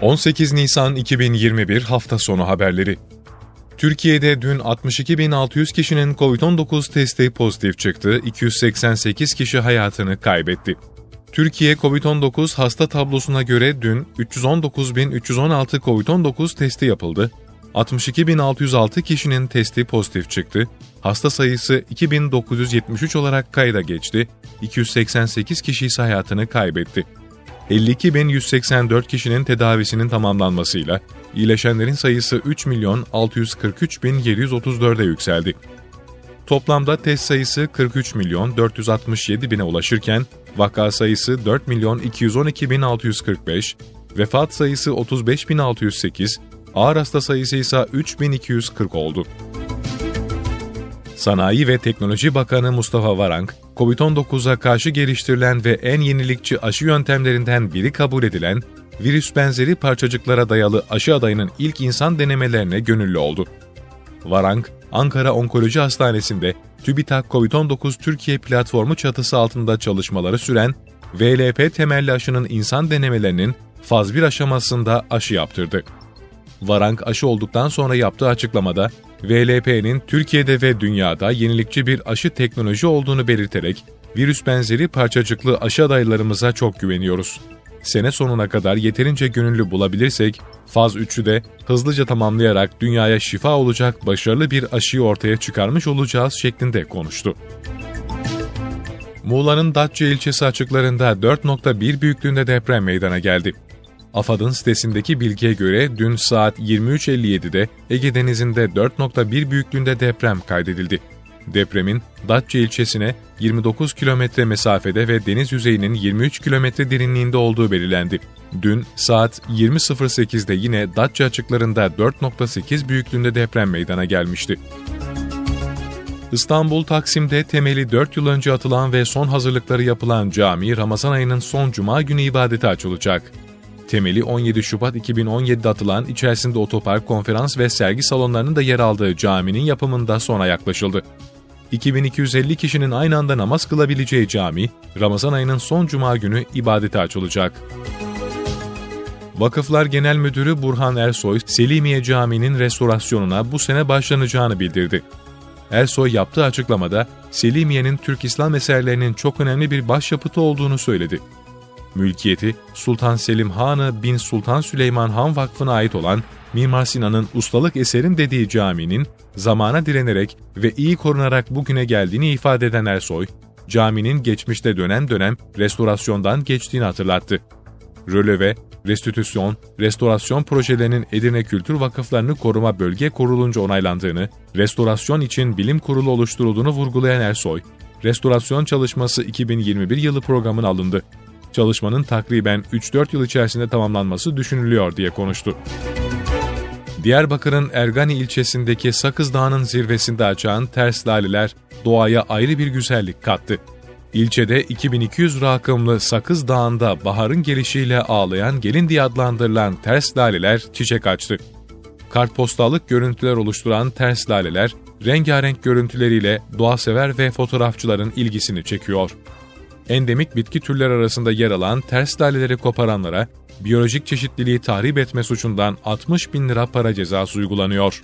18 Nisan 2021 hafta sonu haberleri. Türkiye'de dün 62.600 kişinin COVID-19 testi pozitif çıktı, 288 kişi hayatını kaybetti. Türkiye COVID-19 hasta tablosuna göre dün 319.316 COVID-19 testi yapıldı, 62.606 kişinin testi pozitif çıktı, hasta sayısı 2973 olarak kayda geçti, 288 kişi ise hayatını kaybetti. 52.184 kişinin tedavisinin tamamlanmasıyla iyileşenlerin sayısı 3 milyon 643 bin 734'e yükseldi. Toplamda test sayısı 43 milyon 467 bine ulaşırken vaka sayısı 4 milyon 212 bin 645, vefat sayısı 35 bin 608, ağır hasta sayısı ise 3240 oldu. Sanayi ve Teknoloji Bakanı Mustafa Varank, COVID-19'a karşı geliştirilen ve en yenilikçi aşı yöntemlerinden biri kabul edilen virüs benzeri parçacıklara dayalı aşı adayının ilk insan denemelerine gönüllü oldu. Varank, Ankara Onkoloji Hastanesi'nde TÜBİTAK COVID-19 Türkiye platformu çatısı altında çalışmaları süren VLP temelli aşının insan denemelerinin faz 1 aşamasında aşı yaptırdı. Varank aşı olduktan sonra yaptığı açıklamada, VLP'nin Türkiye'de ve dünyada yenilikçi bir aşı teknoloji olduğunu belirterek, virüs benzeri parçacıklı aşı adaylarımıza çok güveniyoruz. Sene sonuna kadar yeterince gönüllü bulabilirsek, faz 3'ü de hızlıca tamamlayarak dünyaya şifa olacak başarılı bir aşıyı ortaya çıkarmış olacağız şeklinde konuştu. Muğla'nın Datça ilçesi açıklarında 4.1 büyüklüğünde deprem meydana geldi. AFAD'ın sitesindeki bilgiye göre dün saat 23.57'de Ege Denizi'nde 4.1 büyüklüğünde deprem kaydedildi. Depremin Datça ilçesine 29 kilometre mesafede ve deniz yüzeyinin 23 kilometre derinliğinde olduğu belirlendi. Dün saat 20.08'de yine Datça açıklarında 4.8 büyüklüğünde deprem meydana gelmişti. İstanbul Taksim'de temeli 4 yıl önce atılan ve son hazırlıkları yapılan cami Ramazan ayının son cuma günü ibadete açılacak. Temeli 17 Şubat 2017'de atılan içerisinde otopark, konferans ve sergi salonlarının da yer aldığı caminin yapımında sona yaklaşıldı. 2250 kişinin aynı anda namaz kılabileceği cami, Ramazan ayının son cuma günü ibadete açılacak. Vakıflar Genel Müdürü Burhan Ersoy, Selimiye Camii'nin restorasyonuna bu sene başlanacağını bildirdi. Ersoy yaptığı açıklamada, Selimiye'nin Türk İslam eserlerinin çok önemli bir başyapıtı olduğunu söyledi. Mülkiyeti Sultan Selim Hanı bin Sultan Süleyman Han Vakfı'na ait olan Mimar Sinan'ın ustalık eserim dediği caminin zamana direnerek ve iyi korunarak bugüne geldiğini ifade eden Ersoy, caminin geçmişte dönem dönem restorasyondan geçtiğini hatırlattı. Röleve, restitüsyon, restorasyon projelerinin Edirne Kültür Vakıflarını Koruma Bölge Kurulunca onaylandığını, restorasyon için bilim kurulu oluşturulduğunu vurgulayan Ersoy, restorasyon çalışması 2021 yılı programın alındı. Çalışmanın takriben 3-4 yıl içerisinde tamamlanması düşünülüyor diye konuştu. Diyarbakır'ın Ergani ilçesindeki Sakız Dağı'nın zirvesinde açan ters laleler doğaya ayrı bir güzellik kattı. İlçede 2200 rakımlı Sakız Dağı'nda baharın gelişiyle ağlayan gelin diye adlandırılan ters laleler çiçek açtı. Kartpostallık görüntüler oluşturan ters laleler, rengarenk görüntüleriyle doğasever ve fotoğrafçıların ilgisini çekiyor endemik bitki türler arasında yer alan ters laleleri koparanlara biyolojik çeşitliliği tahrip etme suçundan 60 bin lira para cezası uygulanıyor.